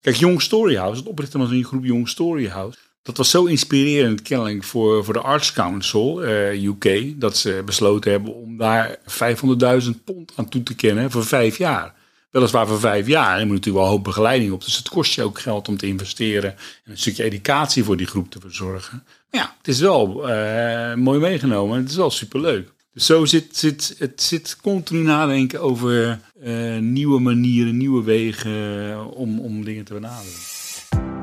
Kijk, Young Storyhouse, het oprichten van zo'n groep Young Storyhouse, dat was zo inspirerend kennelijk voor, voor de Arts Council uh, UK, dat ze besloten hebben om daar 500.000 pond aan toe te kennen voor vijf jaar. Weliswaar voor vijf jaar. Je moet natuurlijk wel een hoop begeleiding op. Dus het kost je ook geld om te investeren. En een stukje educatie voor die groep te verzorgen. Maar ja, het is wel uh, mooi meegenomen. Het is wel superleuk. Dus zo zit, zit het zit continu nadenken over uh, nieuwe manieren, nieuwe wegen om, om dingen te benaderen.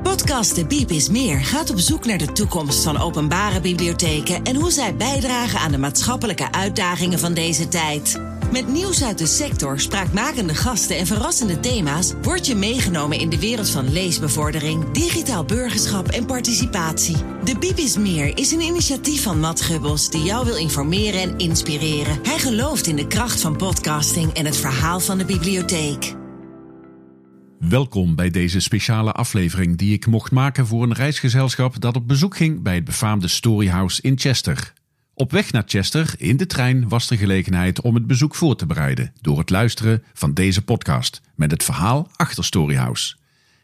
Podcast De Biep is Meer gaat op zoek naar de toekomst van openbare bibliotheken en hoe zij bijdragen aan de maatschappelijke uitdagingen van deze tijd. Met nieuws uit de sector, spraakmakende gasten en verrassende thema's word je meegenomen in de wereld van leesbevordering, digitaal burgerschap en participatie. De Biep is Meer is een initiatief van Matt Gubbels die jou wil informeren en inspireren. Hij gelooft in de kracht van podcasting en het verhaal van de bibliotheek. Welkom bij deze speciale aflevering die ik mocht maken voor een reisgezelschap dat op bezoek ging bij het befaamde Storyhouse in Chester. Op weg naar Chester in de trein was er gelegenheid om het bezoek voor te bereiden door het luisteren van deze podcast met het verhaal achter Storyhouse.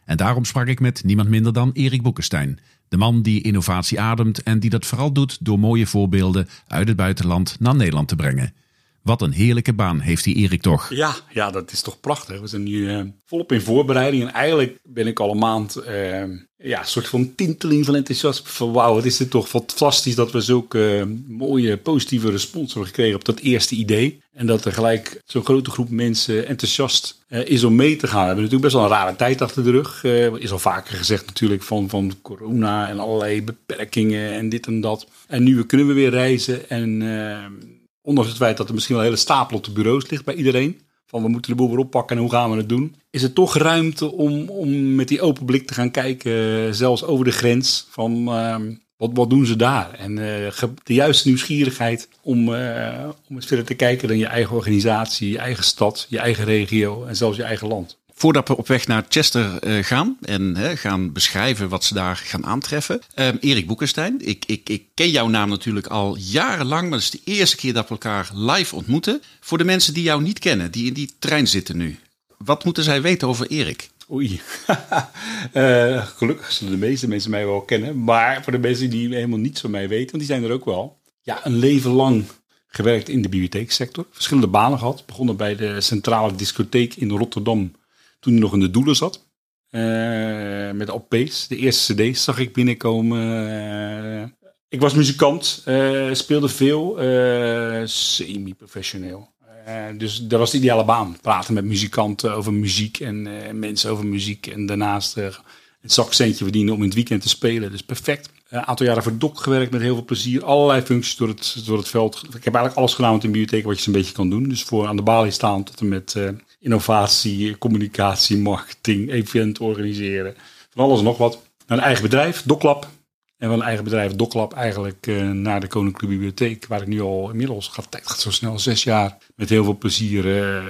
En daarom sprak ik met niemand minder dan Erik Boekenstein, de man die innovatie ademt en die dat vooral doet door mooie voorbeelden uit het buitenland naar Nederland te brengen. Wat een heerlijke baan heeft die Erik toch. Ja, ja, dat is toch prachtig. We zijn nu uh, volop in voorbereiding. En eigenlijk ben ik al een maand uh, ja, een soort van tinteling van enthousiasme. Van wauw, wat is dit toch fantastisch dat we zulke uh, mooie positieve respons hebben gekregen op dat eerste idee. En dat er gelijk zo'n grote groep mensen enthousiast is om mee te gaan. We hebben natuurlijk best wel een rare tijd achter de rug. is al vaker gezegd natuurlijk van, van corona en allerlei beperkingen en dit en dat. En nu kunnen we weer reizen en ondanks het feit dat er misschien wel een hele stapel op de bureaus ligt bij iedereen, van we moeten de boel weer oppakken en hoe gaan we het doen, is er toch ruimte om, om met die open blik te gaan kijken, zelfs over de grens, van uh, wat, wat doen ze daar? En uh, de juiste nieuwsgierigheid om, uh, om eens verder te kijken dan je eigen organisatie, je eigen stad, je eigen regio en zelfs je eigen land. Voordat we op weg naar Chester uh, gaan en gaan beschrijven wat ze daar gaan aantreffen. Uh, Erik Boekenstein, ik, ik, ik ken jouw naam natuurlijk al jarenlang, maar het is de eerste keer dat we elkaar live ontmoeten. Voor de mensen die jou niet kennen, die in die trein zitten nu. Wat moeten zij weten over Erik? Oei, gelukkig zullen de meeste mensen mij wel kennen. Maar voor de mensen die helemaal niets van mij weten, want die zijn er ook wel. Ja, een leven lang gewerkt in de bibliotheeksector. Verschillende banen gehad. Begonnen bij de Centrale Discotheek in Rotterdam toen hij nog in de doelen zat. Uh, met OP's. De eerste cd's zag ik binnenkomen. Uh, ik was muzikant, uh, speelde veel, semi-professioneel. dus dat was de ideale baan. Praten met muzikanten over muziek en mensen over muziek. En daarnaast een zakcentje verdienen om in het weekend te spelen. Dus perfect. Een aantal jaren voor DOC gewerkt met heel veel plezier. Allerlei functies door het, door het veld. Ik heb eigenlijk alles gedaan met een bibliotheek wat je een beetje kan doen. Dus voor aan de balie staan tot en met innovatie, communicatie, marketing, event organiseren. Van alles en nog wat. Een eigen bedrijf, Doklab. En van een eigen bedrijf, Doklab, eigenlijk uh, naar de Koninklijke Bibliotheek. Waar ik nu al inmiddels, gaat tijd gaat zo snel, zes jaar. Met heel veel plezier uh,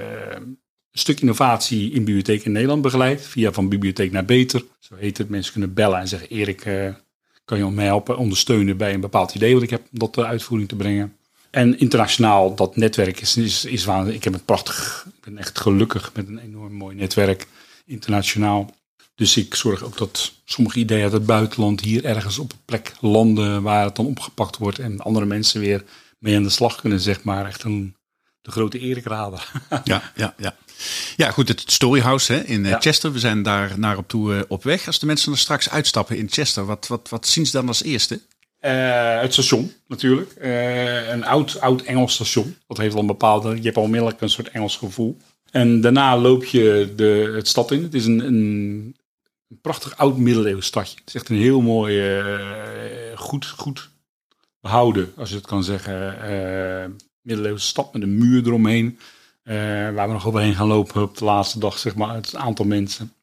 een stuk innovatie in bibliotheek in Nederland begeleid. Via van bibliotheek naar beter. Zo heet het. Mensen kunnen bellen en zeggen, Erik, uh, kan je mij helpen, ondersteunen bij een bepaald idee wat ik heb om dat de uitvoering te brengen. En internationaal, dat netwerk is, is, is waanzinnig. Ik heb het prachtig, ik ben echt gelukkig met een enorm mooi netwerk internationaal. Dus ik zorg ook dat sommige ideeën uit het buitenland hier ergens op een plek landen waar het dan opgepakt wordt. En andere mensen weer mee aan de slag kunnen, zeg maar. Echt een, de grote Erik Rader. Ja, ja, ja. Ja, goed, het Storyhouse hè, in eh, ja. Chester. We zijn daar naar op toe uh, op weg. Als de mensen er straks uitstappen in Chester, wat, wat, wat zien ze dan als eerste? Uh, het station natuurlijk. Uh, een oud, oud Engels station. Dat heeft al een bepaalde. Je hebt onmiddellijk een soort Engels gevoel. En daarna loop je de, het stad in. Het is een, een, een prachtig oud middeleeuws stadje. Het is echt een heel mooi, uh, goed, goed behouden, als je het kan zeggen. middeleeuwse stad met een muur eromheen. waar we nog overheen gaan lopen op de laatste dag, zeg maar. Het aantal mensen.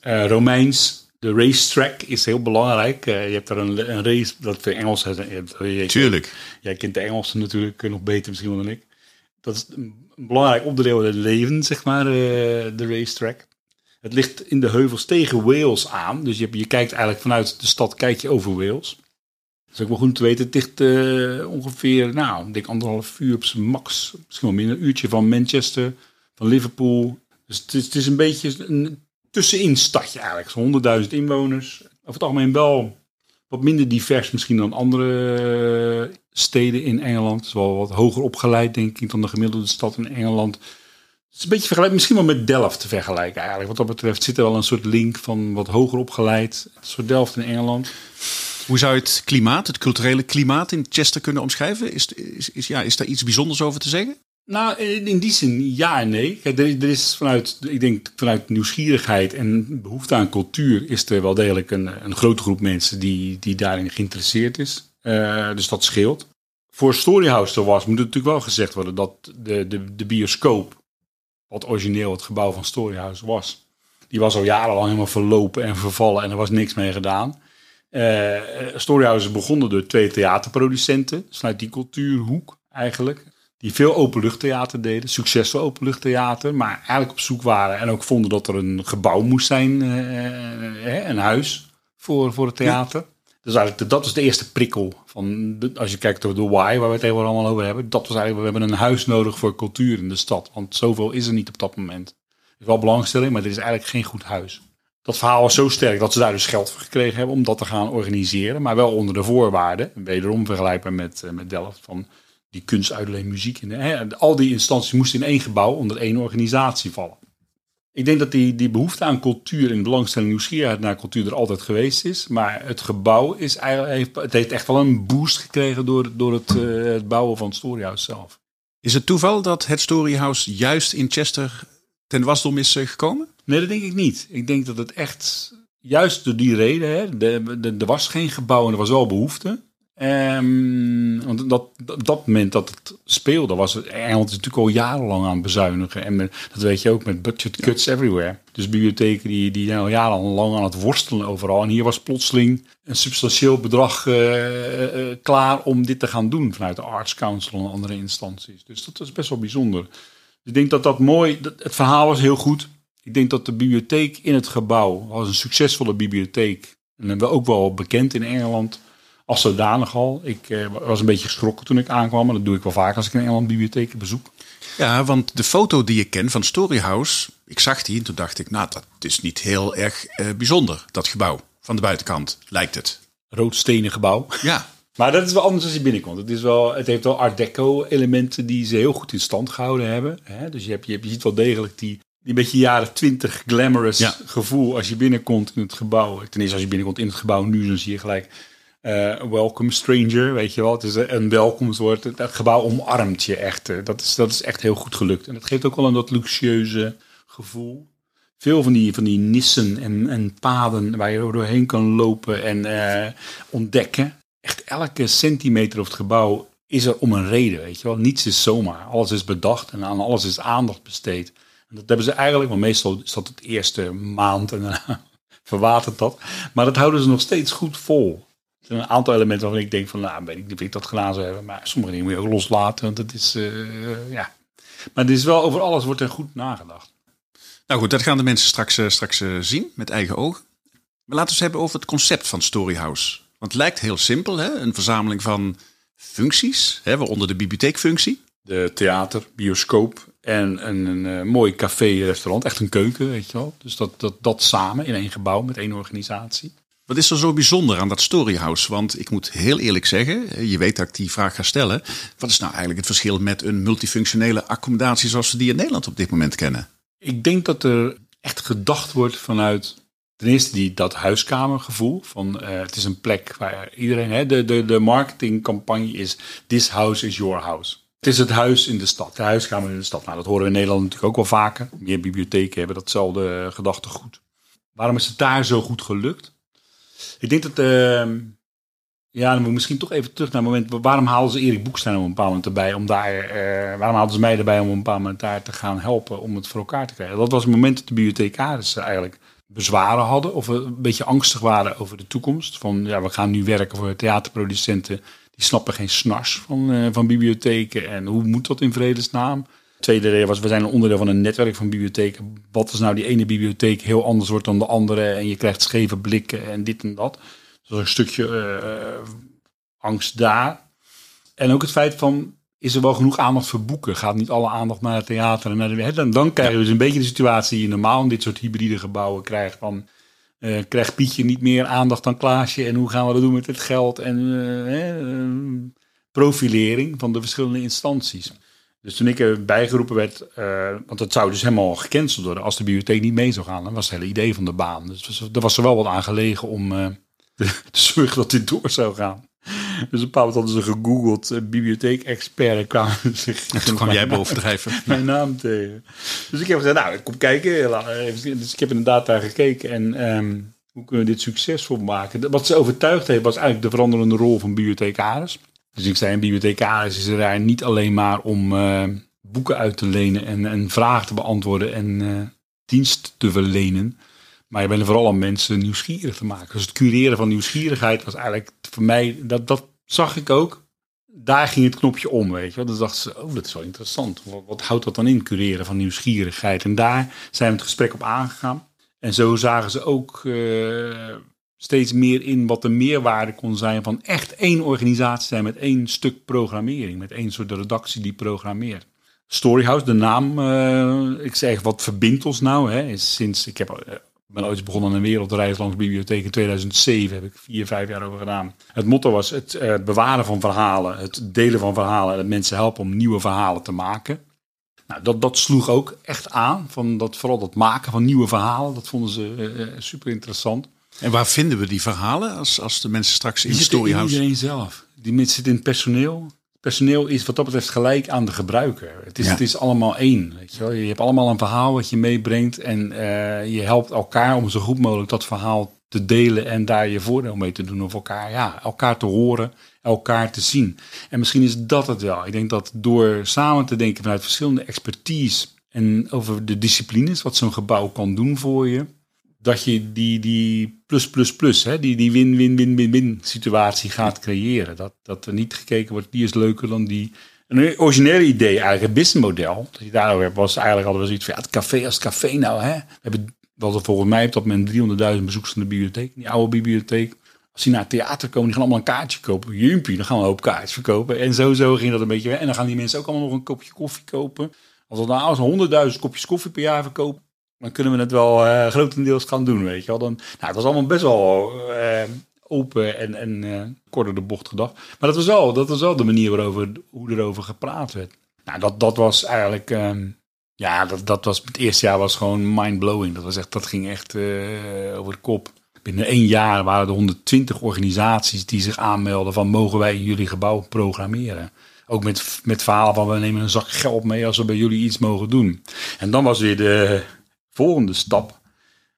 Romeins, de racetrack is heel belangrijk. Uh, je hebt er een, een race, dat voor Engels. Je, Tuurlijk. Jij kent de Engelsen natuurlijk nog beter misschien dan ik. Dat is een belangrijk onderdeel van het leven, zeg maar, uh, de racetrack. Het ligt in de heuvels tegen Wales aan. Dus je, je kijkt eigenlijk vanuit de stad kijk je over Wales. Dat is ook wel goed te weten. Het ligt uh, ongeveer, nou, ik denk anderhalf uur op zijn max. Misschien wel minder een uurtje van Manchester, van Liverpool. Dus het is, het is een beetje een tussenin stadje eigenlijk. Zo'n 100.000 inwoners. Over het algemeen wel wat minder divers misschien dan andere steden in Engeland. Het is wel wat hoger opgeleid, denk ik, dan de gemiddelde stad in Engeland. Het is een beetje vergelijkbaar, misschien wel met Delft te vergelijken eigenlijk. Wat dat betreft zit er wel een soort link van wat hoger opgeleid. Een soort Delft in Engeland. Hoe zou je het klimaat, het culturele klimaat in Chester kunnen omschrijven? Is, is, is, ja, is daar iets bijzonders over te zeggen? Nou, in die zin ja en nee. Er, is vanuit, ik denk vanuit nieuwsgierigheid en behoefte aan cultuur is er wel degelijk een, een grote groep mensen die, die daarin geïnteresseerd is. Uh, dus dat scheelt. Voor Storyhouse was, moet natuurlijk wel gezegd worden dat de, de, de bioscoop, wat origineel het gebouw van Storyhouse was, die was al jarenlang helemaal verlopen en vervallen en er was niks mee gedaan. Uh, Storyhouse begonnen door twee theaterproducenten, vanuit die cultuurhoek eigenlijk die veel openluchttheater deden, succesvol openluchttheater, maar eigenlijk op zoek waren en ook vonden dat er een gebouw moest zijn, uh, een huis voor, voor het theater. Dus eigenlijk, dat was de eerste prikkel van, als je kijkt door de why, waar we het even allemaal over hebben, dat was eigenlijk, we hebben een huis nodig voor cultuur in de stad, want zoveel is er niet op dat moment. Er is wel belangstelling, maar er is eigenlijk geen goed huis. Dat verhaal was zo sterk dat ze daar dus geld voor gekregen hebben om dat te gaan organiseren, maar wel onder de voorwaarden, wederom vergelijkbaar met, met Delft, van die kunst, uitleen, muziek. En, hè, al die instanties moesten in één gebouw onder één organisatie vallen. Ik denk dat die, die behoefte aan cultuur en belangstelling, nieuwsgierigheid naar cultuur er altijd geweest is. Maar het gebouw is eigenlijk, heeft, het heeft echt wel een boost gekregen door, door het, uh, het bouwen van het Storyhouse zelf. Is het toeval dat het Storyhouse juist in Chester ten wasdom is gekomen? Nee, dat denk ik niet. Ik denk dat het echt, juist door die reden, hè, er was geen gebouw en er was wel behoefte. Um, want dat, op dat moment dat het speelde, was het Engeland natuurlijk al jarenlang aan het bezuinigen. En dat weet je ook met budget cuts everywhere. Dus bibliotheken die, die zijn al jarenlang aan het worstelen overal. En hier was plotseling een substantieel bedrag uh, uh, klaar om dit te gaan doen vanuit de Arts Council en andere instanties. Dus dat is best wel bijzonder. ik denk dat dat mooi, dat, het verhaal was heel goed. Ik denk dat de bibliotheek in het gebouw was een succesvolle bibliotheek. En we ook wel bekend in Engeland als zodanig al. Ik eh, was een beetje geschrokken toen ik aankwam. Maar dat doe ik wel vaak als ik een Engeland bibliotheek bezoek. Ja, want de foto die ik ken van Storyhouse, ik zag die en toen dacht ik, nou, dat is niet heel erg eh, bijzonder, dat gebouw. Van de buitenkant, lijkt het. Roodstenen gebouw. Ja. Maar dat is wel anders als je binnenkomt. Het, is wel, het heeft wel art deco elementen die ze heel goed in stand gehouden hebben. Hè? Dus je, hebt, je, hebt, je ziet wel degelijk die, die beetje jaren twintig glamorous gevoel als je binnenkomt in het gebouw. Ten eerste als je binnenkomt in het gebouw nu, dan zie je gelijk uh, welcome stranger, weet je wel. Het is een welkomstwoord. Het, gebouw omarmt je echt. Dat is, dat is echt heel goed gelukt. En dat geeft ook wel een dat luxueuze gevoel. Veel van die, van die nissen en, en paden waar je doorheen kan lopen en ontdekken. Echt elke centimeter of het gebouw is er om een reden, weet je wel. Niets is zomaar. Alles is bedacht en aan alles is aandacht besteed. En dat hebben ze eigenlijk, want meestal is dat het eerste maand en daarna verwatert dat. Maar dat houden ze nog steeds goed vol zijn een aantal elementen waarvan ik denk van, nou, weet ik ik dat gedaan zou hebben. Maar sommige dingen moet je ook loslaten, want het is, uh, ja. Maar het is wel, over alles wordt er goed nagedacht. Nou goed, dat gaan de mensen straks, uh, straks uh, zien met eigen ogen. Maar laten we het hebben over het concept van Storyhouse. Want het lijkt heel simpel, hè? een verzameling van functies, hè, waaronder de bibliotheekfunctie. De theater, bioscoop en een, een, een mooi café-restaurant, echt een keuken, weet je wel. Dus dat, dat, dat samen in één gebouw met één organisatie. Wat is er zo bijzonder aan dat Storyhouse? Want ik moet heel eerlijk zeggen, je weet dat ik die vraag ga stellen. Wat is nou eigenlijk het verschil met een multifunctionele accommodatie zoals we die in Nederland op dit moment kennen? Ik denk dat er echt gedacht wordt vanuit ten eerste die, dat huiskamergevoel. Van, uh, het is een plek waar iedereen, hè, de, de, de marketingcampagne is this house is your house. Het is het huis in de stad, de huiskamer in de stad. Nou, dat horen we in Nederland natuurlijk ook wel vaker. Meer bibliotheken hebben datzelfde gedachtegoed. Waarom is het daar zo goed gelukt? Ik denk dat. Uh, ja, dan moet misschien toch even terug naar het moment. Waarom haalden ze Erik Boekstein op een bepaald moment erbij? Om daar, uh, waarom haalden ze mij erbij om een bepaald moment daar te gaan helpen om het voor elkaar te krijgen? Dat was het moment dat de bibliothecarissen eigenlijk bezwaren hadden. Of een beetje angstig waren over de toekomst. Van ja, we gaan nu werken voor theaterproducenten. Die snappen geen snars van, uh, van bibliotheken. En hoe moet dat in vredesnaam? Tweede reden was, we zijn een onderdeel van een netwerk van bibliotheken. Wat als nou die ene bibliotheek heel anders wordt dan de andere en je krijgt scheve blikken en dit en dat. Dus een stukje uh, angst daar. En ook het feit van, is er wel genoeg aandacht voor boeken? Gaat niet alle aandacht naar het theater en naar de... Hè, dan, dan krijg je dus een beetje de situatie die je normaal in dit soort hybride gebouwen krijgt. Van, eh, krijgt Pietje niet meer aandacht dan Klaasje? En hoe gaan we dat doen met het geld? En eh, hè, eh, profilering van de verschillende instanties. Dus toen ik erbij geroepen werd, eh, want het zou dus helemaal gecanceld worden als de bibliotheek niet mee zou gaan. Dat was het hele idee van de baan. Dus er was er wel wat aan gelegen om eh, te zorgen dat dit door zou gaan. Dus een bepaald moment hadden ze gegoogeld, uh, bibliotheek-expert, en kwamen En toen kwam jij bovendrijven. mijn naam tegen. Dus ik heb gezegd, nou, ik kom kijken. Eh, Dus ik heb inderdaad daar gekeken en ehm, hoe kunnen we dit succesvol maken. Wat ze overtuigd heeft was eigenlijk de veranderende rol van bibliothecaris. Dus ik zei, een bibliothecaris is er daar niet alleen maar om eh, boeken uit te lenen en, en vragen te beantwoorden en eh, dienst te verlenen. Maar je bent er vooral om mensen nieuwsgierig te maken. Dus het cureren van nieuwsgierigheid was eigenlijk voor mij, dat, dat zag ik ook. Daar ging het knopje om, weet je wel. Dus dachten ze, oh, dat is wel interessant. Wat, wat houdt dat dan in, cureren van nieuwsgierigheid? En daar zijn we het gesprek op aangegaan. En zo zagen ze ook eh, steeds meer in wat de meerwaarde kon zijn van echt één organisatie zijn met één stuk programmering. Met één soort redactie die programmeert. Storyhouse, de naam, eh, ik zeg, wat verbindt ons nou? Hè, is sinds, ik heb, eh, ben ooit begonnen aan een wereldreis langs bibliotheek in 2007, heb ik vier, vijf jaar over gedaan. Het motto was het eh, bewaren van verhalen, het delen van verhalen en het mensen helpen om nieuwe verhalen te maken. Nou, dat, dat sloeg ook echt aan, van dat, vooral dat maken van nieuwe verhalen, dat vonden ze super interessant. En waar vinden we die verhalen als, als de mensen straks in Die in Storyhouse... iedereen zelf. Die mensen zitten in het personeel. Het personeel is wat dat betreft gelijk aan de gebruiker. Het is, Ja. het is allemaal één. Weet je, wel. je hebt allemaal een verhaal wat je meebrengt. En eh, je helpt elkaar om zo goed mogelijk dat verhaal te delen. En daar je voordeel mee te doen. Of elkaar, ja, elkaar te horen, elkaar te zien. En misschien is dat het wel. Ik denk dat door samen te denken vanuit verschillende expertise. En over de disciplines, wat zo'n gebouw kan doen voor je dat je die, die plus, plus, plus, hè, die, die win, win, win, win, win situatie gaat creëren. Dat, dat er niet gekeken wordt, die is leuker dan die. Een originele idee, eigenlijk een businessmodel, dat je daarover hebt, was eigenlijk hadden we zoiets van, ja, het café als café nou, hè. We hebben, wat er volgens mij op dat moment 300.000 bezoekers van de bibliotheek, die oude bibliotheek. Als die naar het theater komen, die gaan allemaal een kaartje kopen. Jumpie, dan gaan we hoop kaartjes verkopen. En zo, zo ging dat een beetje. En dan gaan die mensen ook allemaal nog een kopje koffie kopen. Als we nou als 100.000 kopjes koffie per jaar verkopen, dan kunnen we het wel eh, grotendeels gaan doen, weet je wel. Dan, nou, het was allemaal best wel eh, open en, en door de bocht gedacht. Maar dat was wel, dat was wel de manier waarover, hoe erover gepraat werd. Nou, dat, dat was eigenlijk, ehm, ja, dat, dat was, het eerste jaar was gewoon mind-blowing. Dat was echt, dat ging echt over de kop. Binnen één jaar waren er 120 organisaties die zich aanmelden van mogen wij jullie gebouw programmeren. Ook met, met verhalen van we nemen een zak geld mee als we bij jullie iets mogen doen. En dan was weer de volgende stap.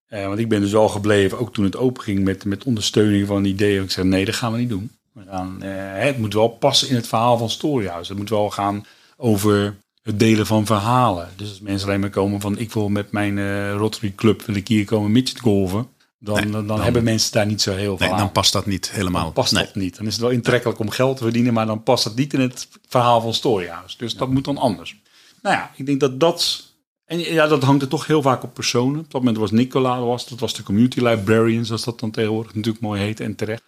Eh, want ik ben dus al gebleven, ook toen het open ging met, met ondersteuning van ideeën. Ik zei nee, dat gaan we niet doen. We gaan, eh, het moet wel passen in het verhaal van Storyhouse. Het moet wel gaan over het delen van verhalen. Dus als mensen alleen maar komen van ik wil met mijn eh, Rotary Club wil ik hier komen midget golven. Dan, Nee, dan, dan- hebben mensen daar niet zo heel veel Nee, aan. dan past dat niet helemaal. Dan past Nee. dat niet. Dan is het wel intrekkelijk om geld te verdienen, maar dan past dat niet in het verhaal van Storyhouse. Dus dat moet dan anders. Nou ja, ik denk dat dat. En ja, dat hangt er toch heel vaak op personen. Op dat moment was Nicola, was, dat was de community librarian, zoals dat dan tegenwoordig natuurlijk mooi heet en terecht.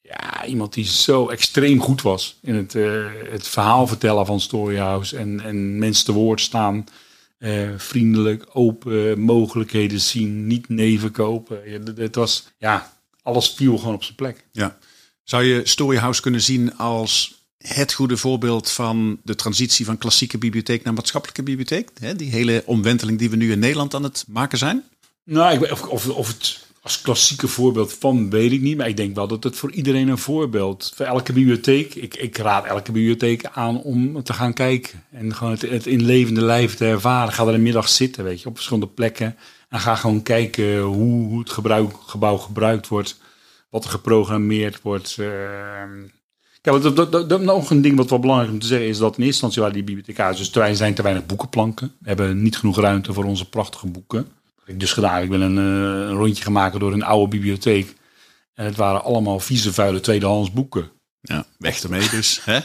Ja, iemand die zo extreem goed was in het, eh, het verhaal vertellen van Storyhouse en, en mensen te woord staan. eh, vriendelijk, open, mogelijkheden zien, niet neven kopen. Ja, Het was, ja, alles viel gewoon op zijn plek. Ja. Zou je Storyhouse kunnen zien als het goede voorbeeld van de transitie van klassieke bibliotheek naar maatschappelijke bibliotheek? Hè, die hele omwenteling die we nu in Nederland aan het maken zijn? Nou, ik, of, of, of het als klassieke voorbeeld van, weet ik niet. Maar ik denk wel dat het voor iedereen een voorbeeld. Voor elke bibliotheek. Ik, ik raad elke bibliotheek aan om te gaan kijken. En gewoon het, in levende lijf te ervaren. Ga er een middag zitten, weet je, op verschillende plekken. En ga gewoon kijken hoe, hoe het gebouw gebruikt wordt. Wat er geprogrammeerd wordt. ehm. Dat, dat- nog een ding wat wel belangrijk om te zeggen is dat in eerste instantie waren die bibliothecaars dus te zijn te weinig boekenplanken. We hebben niet genoeg ruimte voor onze prachtige boeken. Dat heb ik dus gedaan. Ik ben een, eh, een rondje gemaakt door een oude bibliotheek. En het waren allemaal vieze, vuile tweedehands boeken. Ja, weg ermee dus. Hè?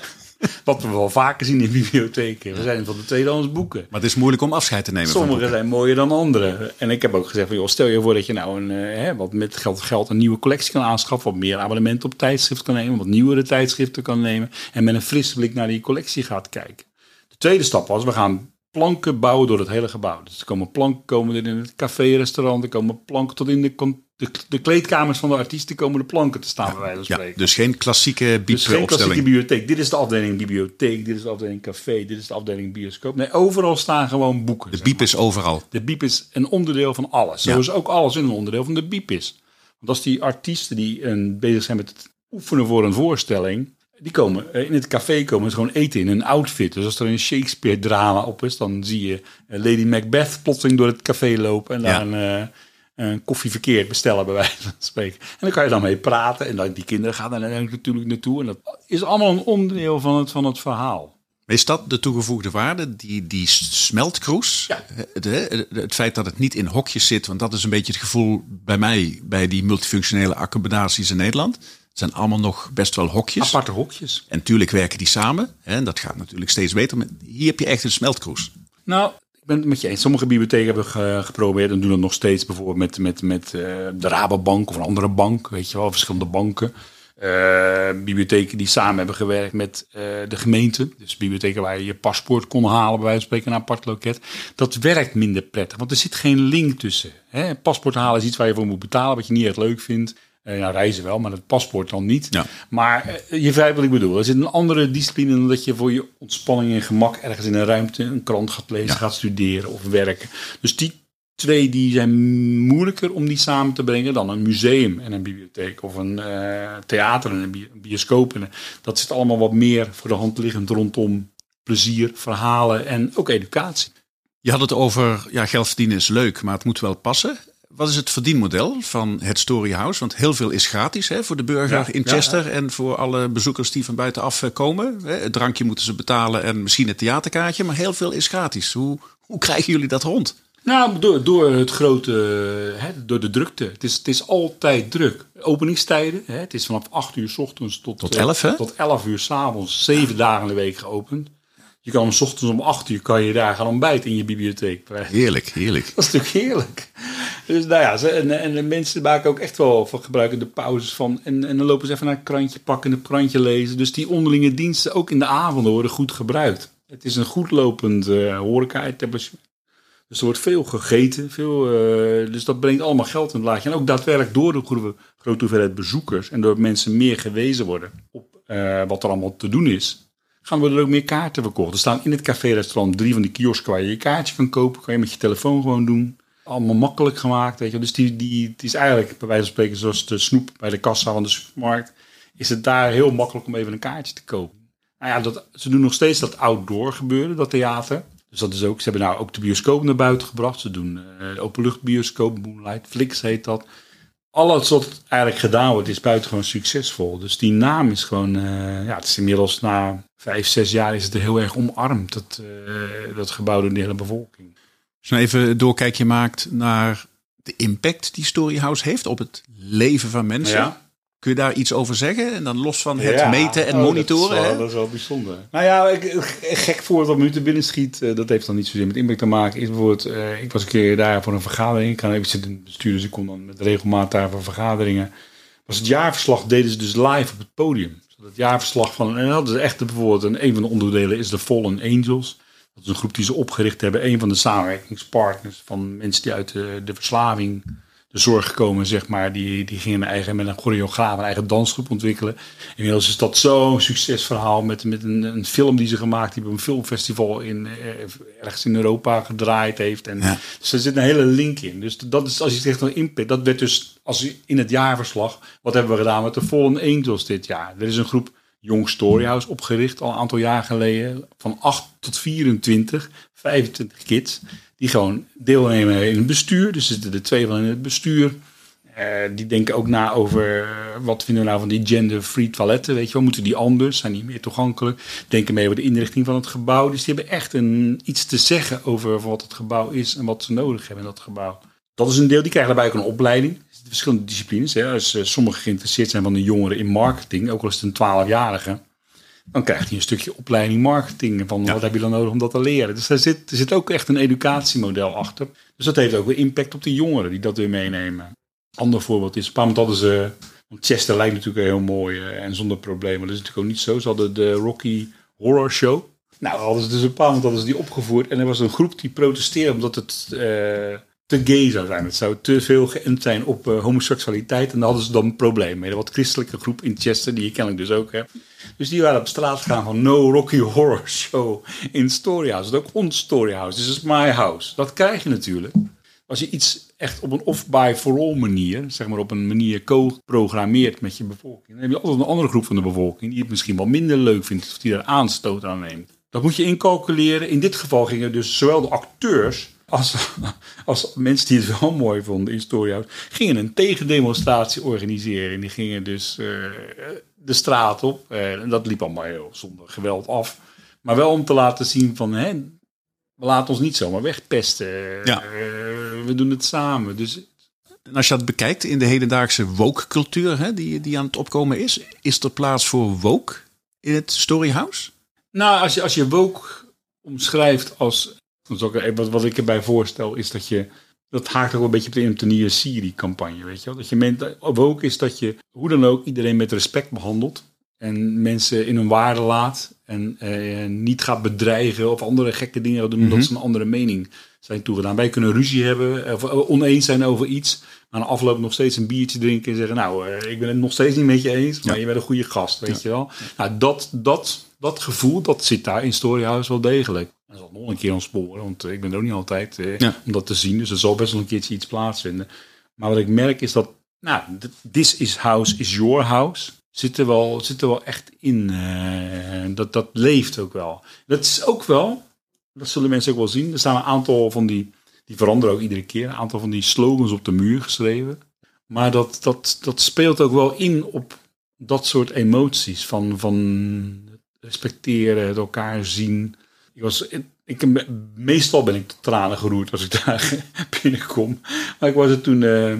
Wat we wel vaker zien in bibliotheken. We zijn van de tweedehands boeken. Maar het is moeilijk om afscheid te nemen Sommige zijn mooier dan andere. En ik heb ook gezegd van, joh, stel je voor dat je nou een, eh, hè, wat met geld, geld een nieuwe collectie kan aanschaffen. Wat meer abonnementen op tijdschriften kan nemen. Wat nieuwere tijdschriften kan nemen. En met een frisse blik naar die collectie gaat kijken. De tweede stap was, we gaan planken bouwen door het hele gebouw. Dus er komen planken komen er in het café, restaurant. Er komen planken tot in de, de, de kleedkamers van de artiesten komen de planken te staan, bij wijze van Ja, spreken. dus geen klassieke Dus geen klassieke bibliotheek. Dit is de afdeling bibliotheek, dit is de afdeling café, dit is de afdeling bioscoop. Nee, overal staan gewoon boeken. De biep is overal. De biep is een onderdeel van alles. Ja. Zoals ook alles een onderdeel van de biep is. Want als die artiesten die een, bezig zijn met het oefenen voor een voorstelling, die komen eh, in het café komen ze gewoon eten in een outfit. Dus als er een Shakespeare drama op is, dan zie je eh, Lady Macbeth plotseling door het café lopen en Ja. daar een, eh, een koffie verkeerd bestellen bij wijze van spreken. En dan kan je dan mee praten en dan, die kinderen gaan daar natuurlijk naartoe. En dat is allemaal een onderdeel van het, van het verhaal. Is dat de toegevoegde waarde? Die, die smeltkroes? Ja. Het, het, het feit dat het niet in hokjes zit, want dat is een beetje het gevoel bij mij bij die multifunctionele accommodaties in Nederland. Het zijn allemaal nog best wel hokjes. Aparte hokjes. En tuurlijk werken die samen. Hè, en dat gaat natuurlijk steeds beter. Maar hier heb je echt een smeltkroes. Nou, ik met je eens. Sommige bibliotheken hebben ge- geprobeerd en doen dat nog steeds. Bijvoorbeeld met, met, met eh, de Rabobank of een andere bank. Weet je wel, verschillende banken. Eh, bibliotheken die samen hebben gewerkt met eh, de gemeente. Dus bibliotheken waar je je paspoort kon halen, bij wijze van spreken, een apart loket. Dat werkt minder prettig, want er zit geen link tussen. Hè? Paspoort halen is iets waar je voor moet betalen, wat je niet echt leuk vindt. Eh nou, reizen wel, maar het paspoort dan niet. Ja. Maar eh, je begrijpt wat ik bedoel. Er zit een andere discipline dan dat je voor je ontspanning en gemak ergens in een ruimte een krant gaat lezen, gaat studeren of werken. Dus die twee die zijn moeilijker om die samen te brengen dan een museum en een bibliotheek of een eh, theater en een bi- een bioscoop. En, dat zit allemaal wat meer voor de hand liggend rondom plezier, verhalen en ook educatie. Je had het over, ja, geld verdienen is leuk, maar het moet wel passen. Wat is het verdienmodel van het Storyhouse? Want heel veel is gratis hè, voor de burger Ja, in ja, Chester en voor alle bezoekers die van buitenaf eh, komen. Hè, Het drankje moeten ze betalen en misschien het theaterkaartje, maar heel veel is gratis. Hoe, hoe krijgen jullie dat rond? Nou, door, door het grote, hè, door de drukte. Het is, het is altijd druk. Openingstijden, hè, het is vanaf 8 uur s ochtends tot, Tot eh, 11, hè? Tot 11 uur s avonds, zeven dagen in de week geopend. Je kan om 's ochtends om 8 uur kan je daar gaan ontbijten in je bibliotheek. Heerlijk, heerlijk. Dat is natuurlijk heerlijk. Dus nou ja, en, en de mensen maken ook echt wel van gebruiken de pauzes van. En, en dan lopen ze even naar een krantje pakken en een krantje lezen. Dus die onderlinge diensten, ook in de avonden, worden goed gebruikt. Het is een goed lopend eh horeca-etablissement. Dus er wordt veel gegeten. Veel, eh, dus dat brengt allemaal geld in het laadje. En ook daadwerkelijk door de grote, hoeveelheid bezoekers. En door mensen meer gewezen worden op eh, wat er allemaal te doen is. Gaan worden er ook meer kaarten verkocht. Er staan in het café-restaurant drie van die kiosken waar je je kaartje kan kopen. Kan je met je telefoon gewoon doen. Allemaal makkelijk gemaakt. Weet je. Dus die, die, het is eigenlijk bij wijze van spreken zoals de snoep bij de kassa van de supermarkt. Is het daar heel makkelijk om even een kaartje te kopen. Nou ja, dat, ze doen nog steeds dat outdoor gebeuren, dat theater. Dus dat is ook, ze hebben nou ook de bioscoop naar buiten gebracht. Ze doen de openluchtbioscoop, Moonlight, Flix heet dat. Alles wat eigenlijk gedaan wordt is buitengewoon succesvol. Dus die naam is gewoon, eh, ja, het is inmiddels na vijf, zes jaar is het heel erg omarmd. Dat, eh, dat gebouw door de hele bevolking. Als je nou even een doorkijkje maakt naar de impact die Storyhouse heeft op het leven van mensen. Ja. Kun je daar iets over zeggen? En dan los van het Ja. meten en Oh, monitoren. Dat is, hè? wel, dat is wel bijzonder. Nou ja, ik, gek voorbeeld wat me nu te binnen schiet, eh, dat heeft dan niet zozeer met impact te maken. Is bijvoorbeeld, eh, ik was een keer daar voor een vergadering. Ik, kan, ik zit in het bestuur, dus ik kom dan met regelmaat daar voor vergaderingen. Was het jaarverslag deden ze dus live op het podium. Dus Het jaarverslag van, en dat is echt bijvoorbeeld, een, een van de onderdelen is de Fallen Angels. Dat is een groep die ze opgericht hebben. Een van de samenwerkingspartners van mensen die uit de, de verslaving, de zorg komen, zeg maar. Die, die gingen een eigen, met een choreograaf een eigen dansgroep ontwikkelen. Inmiddels is dat zo'n succesverhaal met, met een, een film die ze gemaakt hebben. Een filmfestival in, eh, ergens in Europa gedraaid heeft. En, Ja. Dus er zit een hele link in. Dus dat is, als je zegt een impact, dat werd dus als in het jaarverslag. Wat hebben we gedaan met de Fallen Angels dit jaar? Er is een groep Jong Storyhouse opgericht al een aantal jaar geleden. Van 8 tot 24, 25 kids. Die gewoon deelnemen in het bestuur. Dus er zitten er twee van in het bestuur. Eh, die denken ook na over eh, wat vinden we nou van die gender-free toiletten. Weet je wel, moeten die anders? Zijn die meer toegankelijk? Denken mee over de inrichting van het gebouw. Dus die hebben echt een, iets te zeggen over wat het gebouw is en wat ze nodig hebben in dat gebouw. Dat is een deel, die krijgen daarbij ook een opleiding. Er verschillende disciplines. Hè. Als eh, sommigen geïnteresseerd zijn van de jongeren in marketing, ook al is het een 12-jarige, dan krijgt hij een stukje opleiding marketing. Van wat heb je dan nodig om dat te leren? Dus daar zit, er zit ook echt een educatiemodel achter. Dus dat heeft ook weer impact op de jongeren die dat weer meenemen. Ander voorbeeld is, een paar hadden ze... Want Chester lijkt natuurlijk heel mooi eh, en zonder problemen. Dat is natuurlijk ook niet zo. Ze hadden de Rocky Horror Show. Nou, hadden ze dus een paar hadden ze die opgevoerd. En er was een groep die protesteerde omdat het uh, te gay zou zijn. Het zou te veel geënt zijn op uh, homoseksualiteit. En daar hadden ze dan een probleem mee. Een wat christelijke groep in Chester, die je kennelijk dus ook hebt. Dus die waren op straat gegaan van No Rocky Horror Show in Storyhouse. Dat is ook ons Storyhouse. This is my house. Dat krijg je natuurlijk. Als je iets echt op een off-by-for-all manier, zeg maar op een manier co-programmeert met je bevolking, dan heb je altijd een andere groep van de bevolking die het misschien wel minder leuk vindt of die er aanstoot aan neemt. Dat moet je incalculeren. In dit geval gingen dus zowel de acteurs als, als mensen die het wel mooi vonden in Storyhouse, gingen een tegendemonstratie organiseren. En die gingen dus uh, de straat op. Uh, en dat liep allemaal heel zonder geweld af. Maar wel om te laten zien van, hè, we laten ons niet zomaar wegpesten. Ja. Uh, we doen het samen. Dus en als je dat bekijkt in de hedendaagse woke-cultuur die, die aan het opkomen is, is er plaats voor woke in het Storyhouse? Nou, als je, als je woke omschrijft als. Wat, wat ik erbij voorstel is dat je. Dat haakt ook een beetje op de Antonia Siri-campagne, weet je wel. Dat je ment, woke is dat je hoe dan ook iedereen met respect behandelt. En mensen in hun waarde laat. En eh, niet gaat bedreigen of andere gekke dingen doen omdat mhm. ze een andere mening zijn toegedaan. Wij kunnen ruzie hebben of oneens zijn over iets. Maar aan afloop nog steeds een biertje drinken en zeggen... nou, eh, ik ben het nog steeds niet met je eens, maar je bent een goede gast, weet je wel. Nou, dat, dat, dat gevoel, dat zit daar in Storyhouse wel degelijk. Dat zal nog een keer ontsporen, want ik ben er ook niet altijd eh, om dat te zien. Dus er zal best wel een keertje iets plaatsvinden. Maar wat ik merk is dat, nou, this is house is your house zit er wel, zit er wel echt in. Uh, dat, dat leeft ook wel. Dat is ook wel, dat zullen mensen ook wel zien. Er staan een aantal van die, die veranderen ook iedere keer. Een aantal van die slogans op de muur geschreven. Maar dat, dat, dat speelt ook wel in op dat soort emoties. Van, van respecteren, het elkaar zien. Ik was, ik, meestal ben ik tot tranen geroerd als ik daar binnenkom. Maar ik was er toen... Uh,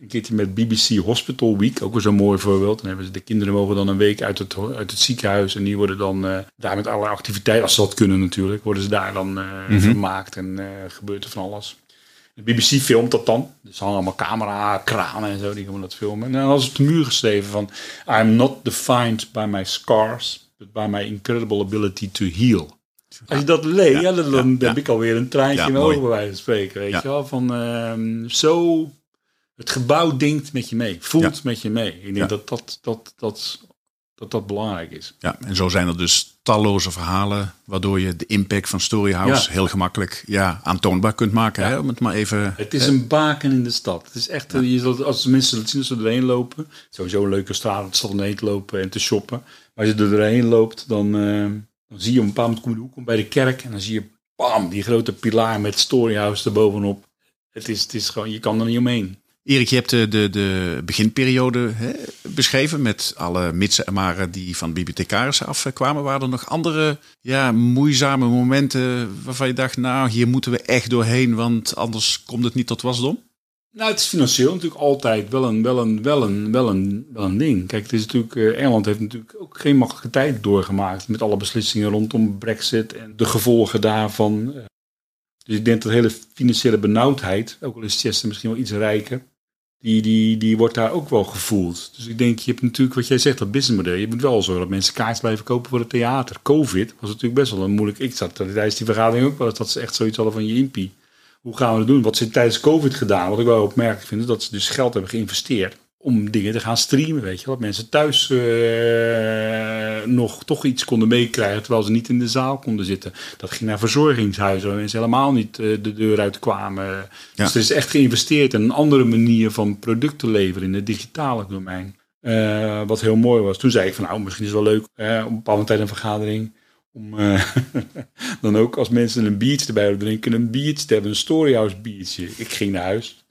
een keertje met BBC Hospital Week, ook weer zo'n mooi voorbeeld. Dan hebben ze, de kinderen mogen dan een week uit het, uit het ziekenhuis en die worden dan uh, daar met allerlei activiteiten, als ze dat kunnen natuurlijk, worden ze daar dan uh, mm -hmm. vermaakt en gebeurt er van alles. De BBC filmt dat dan. Dus hangen allemaal camera, kranen en zo, die gaan dat filmen. En dan ze op de muur geschreven van... I'm not defined by my scars, but by my incredible ability to heal. Als je dat leest, ja, dan, dan heb ik alweer een traantje in mijn ogen bij wijze van spreken. Weet je wel, van uh, zo het gebouw denkt met je mee, voelt met je mee. Ik denk dat, dat, dat, dat, dat dat belangrijk is. Ja, en zo zijn er dus talloze verhalen waardoor je de impact van Storyhouse heel gemakkelijk ja, aantoonbaar kunt maken. Hè? Om het maar even. Het is een baken in de stad. Het is echt, je zult, als mensen het zien als ze erheen lopen, sowieso een leuke straat, omheen te lopen en te shoppen. Maar als je er doorheen loopt, dan, uh, dan zie je een bepaald moment hoek bij de kerk en dan zie je bam, die grote pilaar met Storyhouse erbovenop. Het is, het is gewoon, je kan er niet omheen. Erik, je hebt de, de, de beginperiode hè, beschreven met alle mitsen en maren die van bibliothecarissen afkwamen. Waren er nog andere ja, moeizame momenten waarvan je dacht, nou hier moeten we echt doorheen, want anders komt het niet tot wasdom? Nou, het is financieel natuurlijk altijd wel een, wel een, wel een, wel een, wel een ding. Kijk, het is natuurlijk, uh, Engeland heeft natuurlijk ook geen makkelijke tijd doorgemaakt met alle beslissingen rondom Brexit en de gevolgen daarvan. Dus ik denk dat hele financiële benauwdheid, ook al is Chester misschien wel iets rijker, die, die, die wordt daar ook wel gevoeld. Dus ik denk, je hebt natuurlijk wat jij zegt, dat businessmodel. Je moet wel zorgen dat mensen kaartjes blijven kopen voor het theater. Covid was natuurlijk best wel een moeilijk. Ik zat tijdens die vergadering ook wel dat ze echt zoiets hadden van je impie. Hoe gaan we dat doen? Wat ze tijdens Covid gedaan, wat ik wel opmerkelijk vind, is dat ze dus geld hebben geïnvesteerd om dingen te gaan streamen, weet je. Dat mensen thuis uh, nog toch iets konden meekrijgen terwijl ze niet in de zaal konden zitten. Dat ging naar verzorgingshuizen waar mensen helemaal niet uh, de deur uit kwamen. Ja. Dus er is echt geïnvesteerd in een andere manier van producten leveren in het digitale domein. Uh, wat heel mooi was. Toen zei ik van nou, misschien is het wel leuk op een bepaalde tijd een vergadering om dan ook als mensen een biertje erbij willen drinken, een biertje te hebben, een storyhouse biertje. Ik ging naar huis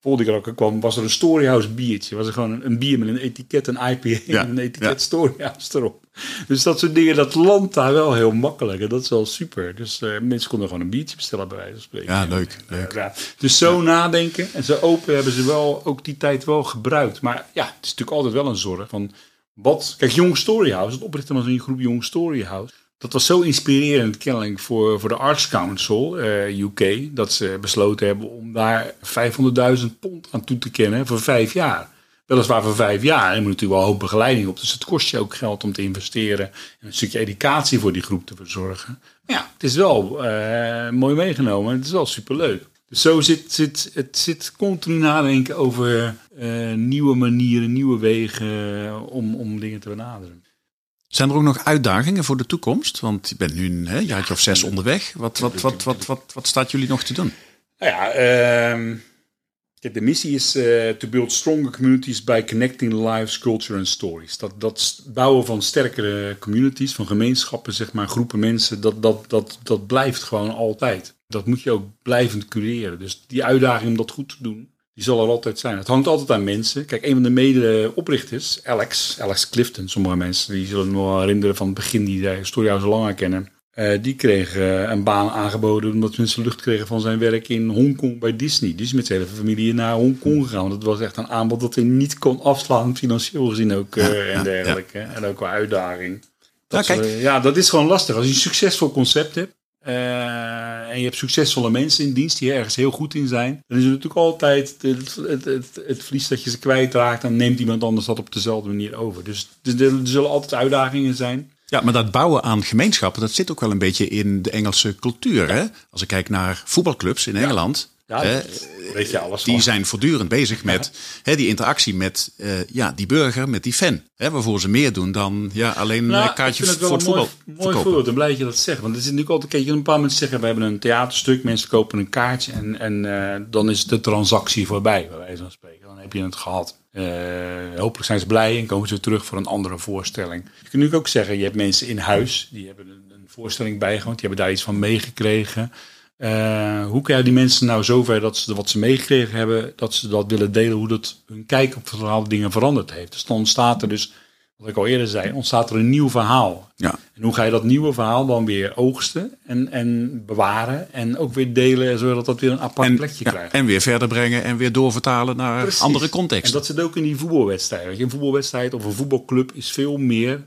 volgende keer kwam, was er een Storyhouse biertje. Was er gewoon een, bier met een etiket, een IPA ja, en een etiket ja. Storyhouse erop. Dus dat soort dingen, dat landt daar wel heel makkelijk. En dat is wel super. Dus uh, mensen konden gewoon een biertje bestellen bij wijze van spreken. Ja, leuk. leuk. Ja, dus zo nadenken en zo open hebben ze wel ook die tijd wel gebruikt. Maar ja, het is natuurlijk altijd wel een zorg van Wat, kijk, Young Storyhouse, het oprichten van zo'n groep Young Storyhouse, dat was zo inspirerend kennelijk voor, voor de Arts Council uh, UK, dat ze besloten hebben om daar 500.000 pond aan toe te kennen voor vijf jaar. Weliswaar voor vijf jaar. Er moet natuurlijk wel hoop begeleiding op. Dus het kost je ook geld om te investeren. En een stukje educatie voor die groep te verzorgen. Maar ja, het is wel uh, mooi meegenomen. Het is wel superleuk. Dus zo zit, zit het zit continu nadenken over uh, nieuwe manieren, nieuwe wegen om, om dingen te benaderen. Zijn er ook nog uitdagingen voor de toekomst? Want je bent nu een hè, jaartje of zes onderweg. Wat, wat, wat, wat, wat, wat staat jullie nog te doen? Nou ja, uh, de missie is uh, to build stronger communities by connecting lives, culture and stories. Dat, dat bouwen van sterkere communities, van gemeenschappen, zeg maar, groepen mensen, dat, dat, dat, dat blijft gewoon altijd. Dat moet je ook blijvend cureren. Dus die uitdaging om dat goed te doen, die zal er altijd zijn. Het hangt altijd aan mensen. Kijk, een van de mede-oprichters, Alex, Alex Clifton, sommige mensen die zullen nog herinneren van het begin die de Story zo lang kennen. Uh, die kreeg uh, een baan aangeboden omdat mensen lucht kregen van zijn werk in Hongkong bij Disney. Die is met zijn hele familie naar Hongkong gegaan. Dat was echt een aanbod dat hij niet kon afslaan, financieel gezien ook uh, ja, en dergelijke. Ja. En ook qua uitdaging. Dat, ja, kijk. ja, dat is gewoon lastig. Als je een succesvol concept hebt, en je hebt succesvolle mensen in dienst die ergens heel goed in zijn. Dan is er natuurlijk altijd het, het, het, het verlies dat je ze kwijtraakt. Dan neemt iemand anders dat op dezelfde manier over. Dus er, er zullen altijd uitdagingen zijn. Ja, maar dat bouwen aan gemeenschappen, dat zit ook wel een beetje in de Engelse cultuur. Hè? Als ik kijk naar voetbalclubs in Engeland. Ja, weet je alles die van. zijn voortdurend bezig met hè, die interactie met uh, ja, die burger, met die fan. Hè, waarvoor ze meer doen dan ja, alleen nou, kaartjes voor het voetbal. Mooi, mooi voorbeeld, dan blij dat je dat zegt. Want er zit natuurlijk altijd, kijk, je een paar mensen zeggen, we hebben een theaterstuk, mensen kopen een kaartje en, en uh, dan is de transactie voorbij, bij wijze van spreken. Dan heb je het gehad. Hopelijk zijn ze blij en komen ze terug voor een andere voorstelling. Je kunt natuurlijk ook zeggen, je hebt mensen in huis, die hebben een, een voorstelling bijgewoond, die hebben daar iets van meegekregen. Uh, hoe krijg je die mensen nou zover dat ze wat ze meegekregen hebben, dat ze dat willen delen, hoe dat hun kijk op bepaalde dingen veranderd heeft. Dus dan ontstaat er dus, wat ik al eerder zei, ontstaat er een nieuw verhaal. Ja. En hoe ga je dat nieuwe verhaal dan weer oogsten en, en bewaren en ook weer delen, zodat dat weer een apart en, plekje ja, krijgt. En weer verder brengen en weer doorvertalen naar Precies. andere contexten. En dat zit ook in die voetbalwedstrijd. Een voetbalwedstrijd of een voetbalclub is veel meer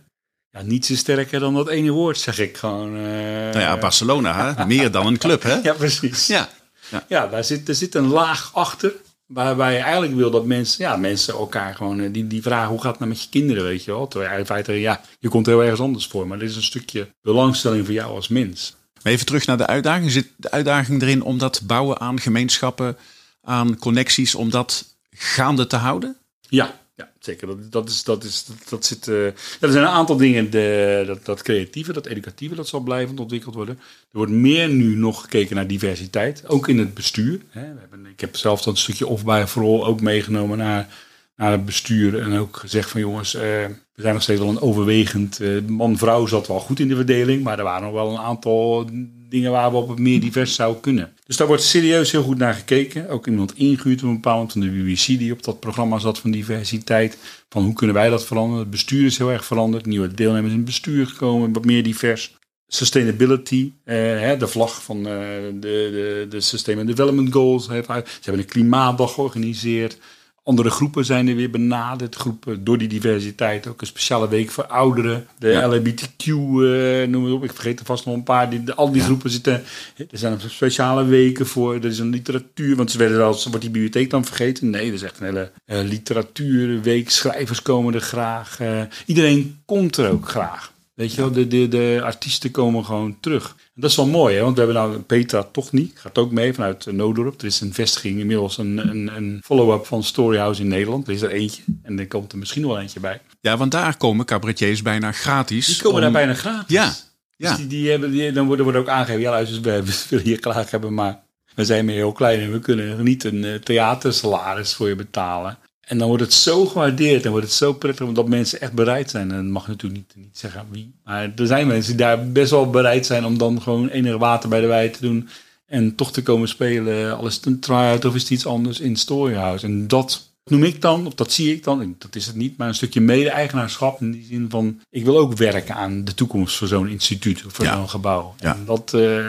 ja, niets is sterker dan dat ene woord, zeg ik gewoon. Uh, nou ja, Barcelona, hè? meer dan een club, hè? Ja, precies. Ja, ja. ja daar, zit, er zit een laag achter. Waarbij je eigenlijk wil dat mensen, ja, mensen elkaar gewoon, die, die vragen hoe gaat het nou met je kinderen, weet je wel. Terwijl in feite, ja, je komt heel ergens anders voor. Maar dit is een stukje belangstelling voor jou als mens. Maar even terug naar de uitdaging. Zit de uitdaging erin om dat bouwen aan gemeenschappen, aan connecties, om dat gaande te houden? Ja, zeker. Dat, is, dat, is, dat, zit, ja, er zijn een aantal dingen. De, dat, dat creatieve, dat educatieve, dat zal blijvend ontwikkeld worden. Er wordt meer nu nog gekeken naar diversiteit. Ook in het bestuur. Hè. We hebben, ik heb zelf dat stukje off-by vooral ook meegenomen naar, naar het bestuur. En ook gezegd van jongens, uh, we zijn nog steeds wel een overwegend. Uh, Man-vrouw zat wel goed in de verdeling. Maar er waren nog wel een aantal dingen waar we op meer divers zou kunnen. Dus daar wordt serieus heel goed naar gekeken. Ook iemand ingehuurd op een bepaald van de BBC die op dat programma zat van diversiteit. Van hoe kunnen wij dat veranderen? Het bestuur is heel erg veranderd. Nieuwe deelnemers in het bestuur gekomen, wat meer divers. Sustainability, eh, de vlag van uh, de, de, de Sustainable Development Goals. Ze hebben een klimaatdag georganiseerd. Andere groepen zijn er weer benaderd. Groepen door die diversiteit. Ook een speciale week voor ouderen. De ja. LHBTQ, uh, noem het op. Ik vergeet er vast nog een paar. Die, de, al die ja. groepen zitten. Er zijn speciale weken voor. Er is een literatuur. Want ze werden wel, wordt die bibliotheek dan vergeten? Nee, er is echt een hele uh, literatuurweek. Schrijvers komen er graag. Uh, iedereen komt er ook graag. Weet je wel, de, de, de artiesten komen gewoon terug. En dat is wel mooi, hè? want we hebben nou Petra Tochny, gaat ook mee vanuit Noodorp. Er is een vestiging, inmiddels een, een, een follow-up van Storyhouse in Nederland. Er is er eentje en er komt er misschien wel eentje bij. Ja, want daar komen cabaretiers bijna gratis. Die komen om... daar bijna gratis. Ja, ja. Dus die, die hebben, die, dan worden, worden ook aangegeven, ja luister, we willen hier graag hebben, maar we zijn meer heel klein en we kunnen niet een uh, theatersalaris voor je betalen. En dan wordt het zo gewaardeerd en wordt het zo prettig omdat mensen echt bereid zijn. En dat mag natuurlijk niet, niet zeggen wie. Maar er zijn mensen die daar best wel bereid zijn om dan gewoon enig water bij de wei te doen. En toch te komen spelen. Al is het een try-out of is het iets anders in Storyhouse. En dat noem ik dan, of dat zie ik dan, dat is het niet, maar een stukje mede-eigenaarschap. In die zin van, ik wil ook werken aan de toekomst voor zo'n instituut of voor ja. zo'n gebouw. Ja. En dat... Uh,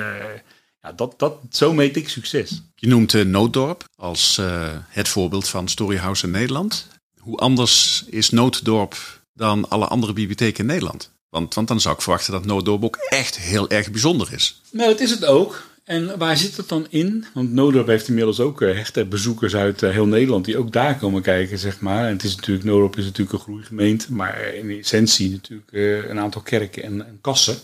ja, dat, dat, zo meet ik succes. Je noemt uh, Nooddorp als uh, het voorbeeld van Storyhouse in Nederland. Hoe anders is Nooddorp dan alle andere bibliotheken in Nederland. Want, want dan zou ik verwachten dat Noodorp ook echt heel erg bijzonder is. Nou, dat is het ook. En waar zit het dan in? Want Noodorp heeft inmiddels ook uh, hechte bezoekers uit heel Nederland die ook daar komen kijken, zeg maar. En het is natuurlijk, is natuurlijk een groeigemeente, maar in essentie natuurlijk een aantal kerken en, en kassen.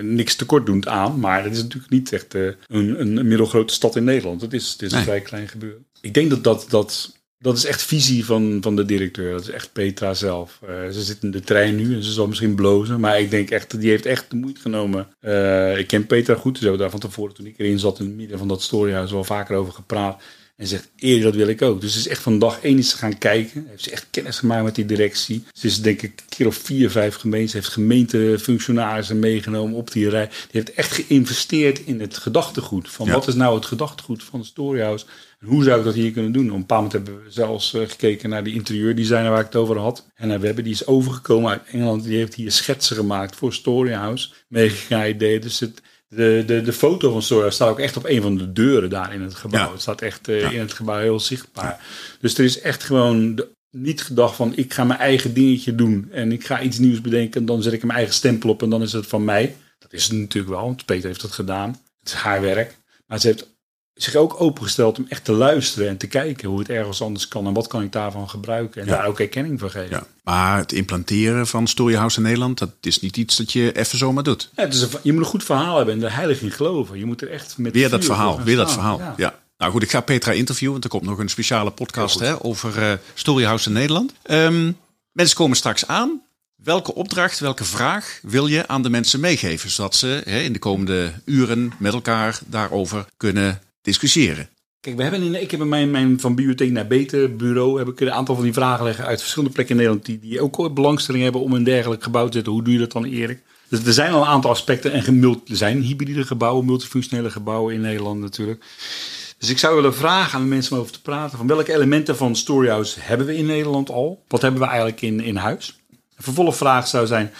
Niks tekortdoend aan, maar het is natuurlijk niet echt een, een, middelgrote stad in Nederland. Het is, het is een nee. vrij klein gebeuren. Ik denk dat dat, dat dat is echt visie van, van de directeur. Dat is echt Petra zelf. Uh, ze zit in de trein nu en ze zal misschien blozen. Maar ik denk echt, die heeft echt de moeite genomen. Uh, ik ken Petra goed. We hebben daar van tevoren, toen ik erin zat in het midden van dat storyhuis, wel vaker over gepraat. En zegt, Erik, dat wil ik ook. Dus ze is echt van dag één is gaan kijken. Heeft ze echt kennis gemaakt met die directie. Ze is denk ik een keer of vier, vijf gemeenten. Ze heeft gemeentefunctionarissen meegenomen op die rij. Die heeft echt geïnvesteerd in het gedachtegoed. Van wat is nou het gedachtegoed van Storyhouse? En hoe zou ik dat hier kunnen doen? Op een bepaald moment hebben we zelfs uh, gekeken naar die interieurdesigner waar ik het over had. En we hebben die is overgekomen uit Engeland. Die heeft hier schetsen gemaakt voor Storyhouse. Meegegaan ideeën. Dus het de, de, de foto van Sora staat ook echt op een van de deuren daar in het gebouw. Het staat echt uh, ja. in het gebouw heel zichtbaar. Dus er is echt gewoon de, niet gedacht van ik ga mijn eigen dingetje doen en ik ga iets nieuws bedenken en dan zet ik mijn eigen stempel op en dan is het van mij. Dat is het natuurlijk wel, want Peter heeft dat gedaan. Het is haar werk. Maar ze heeft zich ook opengesteld om echt te luisteren en te kijken hoe het ergens anders kan en wat kan ik daarvan gebruiken en ja. daar ook erkenning voor geven. Ja. Maar het implanteren van Storyhouse in Nederland, dat is niet iets dat je even zomaar doet. Ja, het is een, je moet een goed verhaal hebben en er heilig in geloven. Je moet er echt met weer dat verhaal, weer dat verhaal. Ja. ja. Nou goed, ik ga Petra interviewen, want er komt nog een speciale podcast hè, over uh, Storyhouse in Nederland. Um, mensen komen straks aan. Welke opdracht, welke vraag wil je aan de mensen meegeven, zodat ze hè, in de komende uren met elkaar daarover kunnen discussiëren. Kijk, we hebben in, ik heb in mijn, mijn van bibliotheek naar beter bureau heb ik een aantal van die vragen leggen uit verschillende plekken in Nederland die, die ook belangstelling hebben om een dergelijk gebouw te zetten. Hoe doe je dat dan, Erik? Dus er zijn al een aantal aspecten en er zijn hybride gebouwen, multifunctionele gebouwen in Nederland natuurlijk. Dus ik zou willen vragen aan de mensen om over te praten van welke elementen van Storyhouse hebben we in Nederland al? Wat hebben we eigenlijk in, in huis? Een vervolgvraag zou zijn,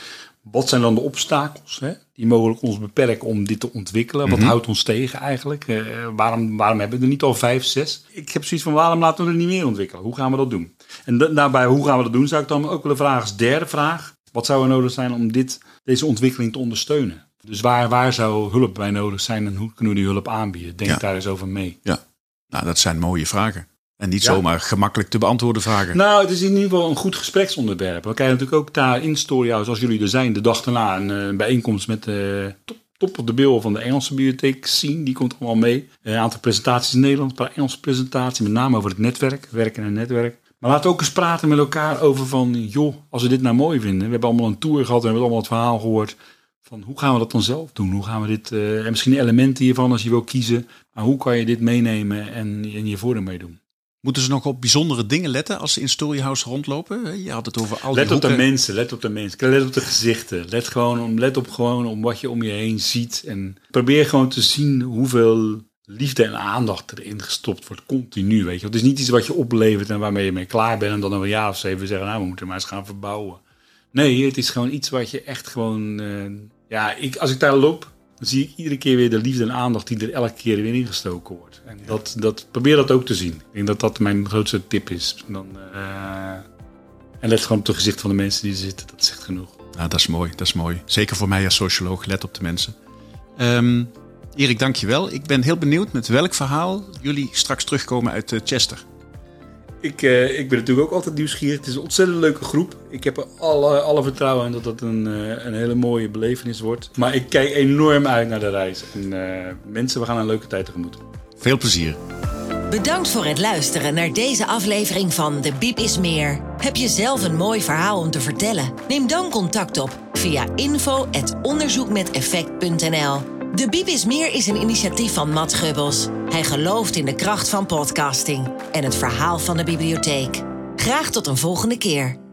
wat zijn dan de obstakels hè, die mogelijk ons beperken om dit te ontwikkelen? Wat mm -hmm. houdt ons tegen eigenlijk? Uh, waarom, waarom hebben we er niet al vijf, zes? Ik heb zoiets van waarom laten we er niet meer ontwikkelen? Hoe gaan we dat doen? En daarbij, hoe gaan we dat doen, zou ik dan ook willen vragen als derde vraag. Wat zou er nodig zijn om dit, deze ontwikkeling te ondersteunen? Dus waar, waar zou hulp bij nodig zijn en hoe kunnen we die hulp aanbieden? Denk ja. daar eens over mee. Ja, nou dat zijn mooie vragen. En niet ja. zomaar gemakkelijk te beantwoorden vragen. Nou, het is in ieder geval een goed gespreksonderwerp. We krijgen natuurlijk ook daar in Storyhouse, als jullie er zijn, de dag daarna een, een bijeenkomst met de top, top op de bil van de Engelse bibliotheek zien. Die komt allemaal mee. Een aantal presentaties in Nederland, een paar Engelse presentaties, met name over het netwerk, werken en netwerk. Maar laten we ook eens praten met elkaar over van, joh, als we dit nou mooi vinden. We hebben allemaal een tour gehad en we hebben allemaal het verhaal gehoord. Van hoe gaan we dat dan zelf doen? Hoe gaan we dit, uh, en misschien elementen hiervan als je wil kiezen. Maar hoe kan je dit meenemen en, en je voordeel mee doen? Moeten ze nog op bijzondere dingen letten als ze in Storyhouse rondlopen? Je had het over al die Let op hoeken. de mensen, let op de mensen. Let op de gezichten. Let, gewoon om, let op gewoon om wat je om je heen ziet. En probeer gewoon te zien hoeveel liefde en aandacht erin gestopt wordt. Continu, weet je. Het is niet iets wat je oplevert en waarmee je mee klaar bent. En dan een jaar of zeven zeggen, nou we moeten maar eens gaan verbouwen. Nee, het is gewoon iets wat je echt gewoon... Uh, ja, ik, als ik daar loop, zie ik iedere keer weer de liefde en aandacht die er elke keer weer ingestoken wordt. En dat, dat, probeer dat ook te zien. Ik denk dat dat mijn grootste tip is. Dan, uh, en let gewoon op het gezicht van de mensen die er zitten. Dat echt genoeg. Nou, dat is mooi. Dat is mooi. Zeker voor mij als socioloog. Let op de mensen. Um, Erik, dankjewel. Ik ben heel benieuwd met welk verhaal jullie straks terugkomen uit uh, Chester. Ik, uh, ik ben natuurlijk ook altijd nieuwsgierig. Het is een ontzettend leuke groep. Ik heb er alle, alle vertrouwen in dat dat een, uh, een hele mooie belevenis wordt. Maar ik kijk enorm uit naar de reis. En uh, mensen, we gaan een leuke tijd tegemoet. Veel plezier. Bedankt voor het luisteren naar deze aflevering van De Biep is Meer. Heb je zelf een mooi verhaal om te vertellen? Neem dan contact op via info.onderzoekmeteffect.nl De Biep is Meer is een initiatief van Matt Gubbels. Hij gelooft in de kracht van podcasting en het verhaal van de bibliotheek. Graag tot een volgende keer.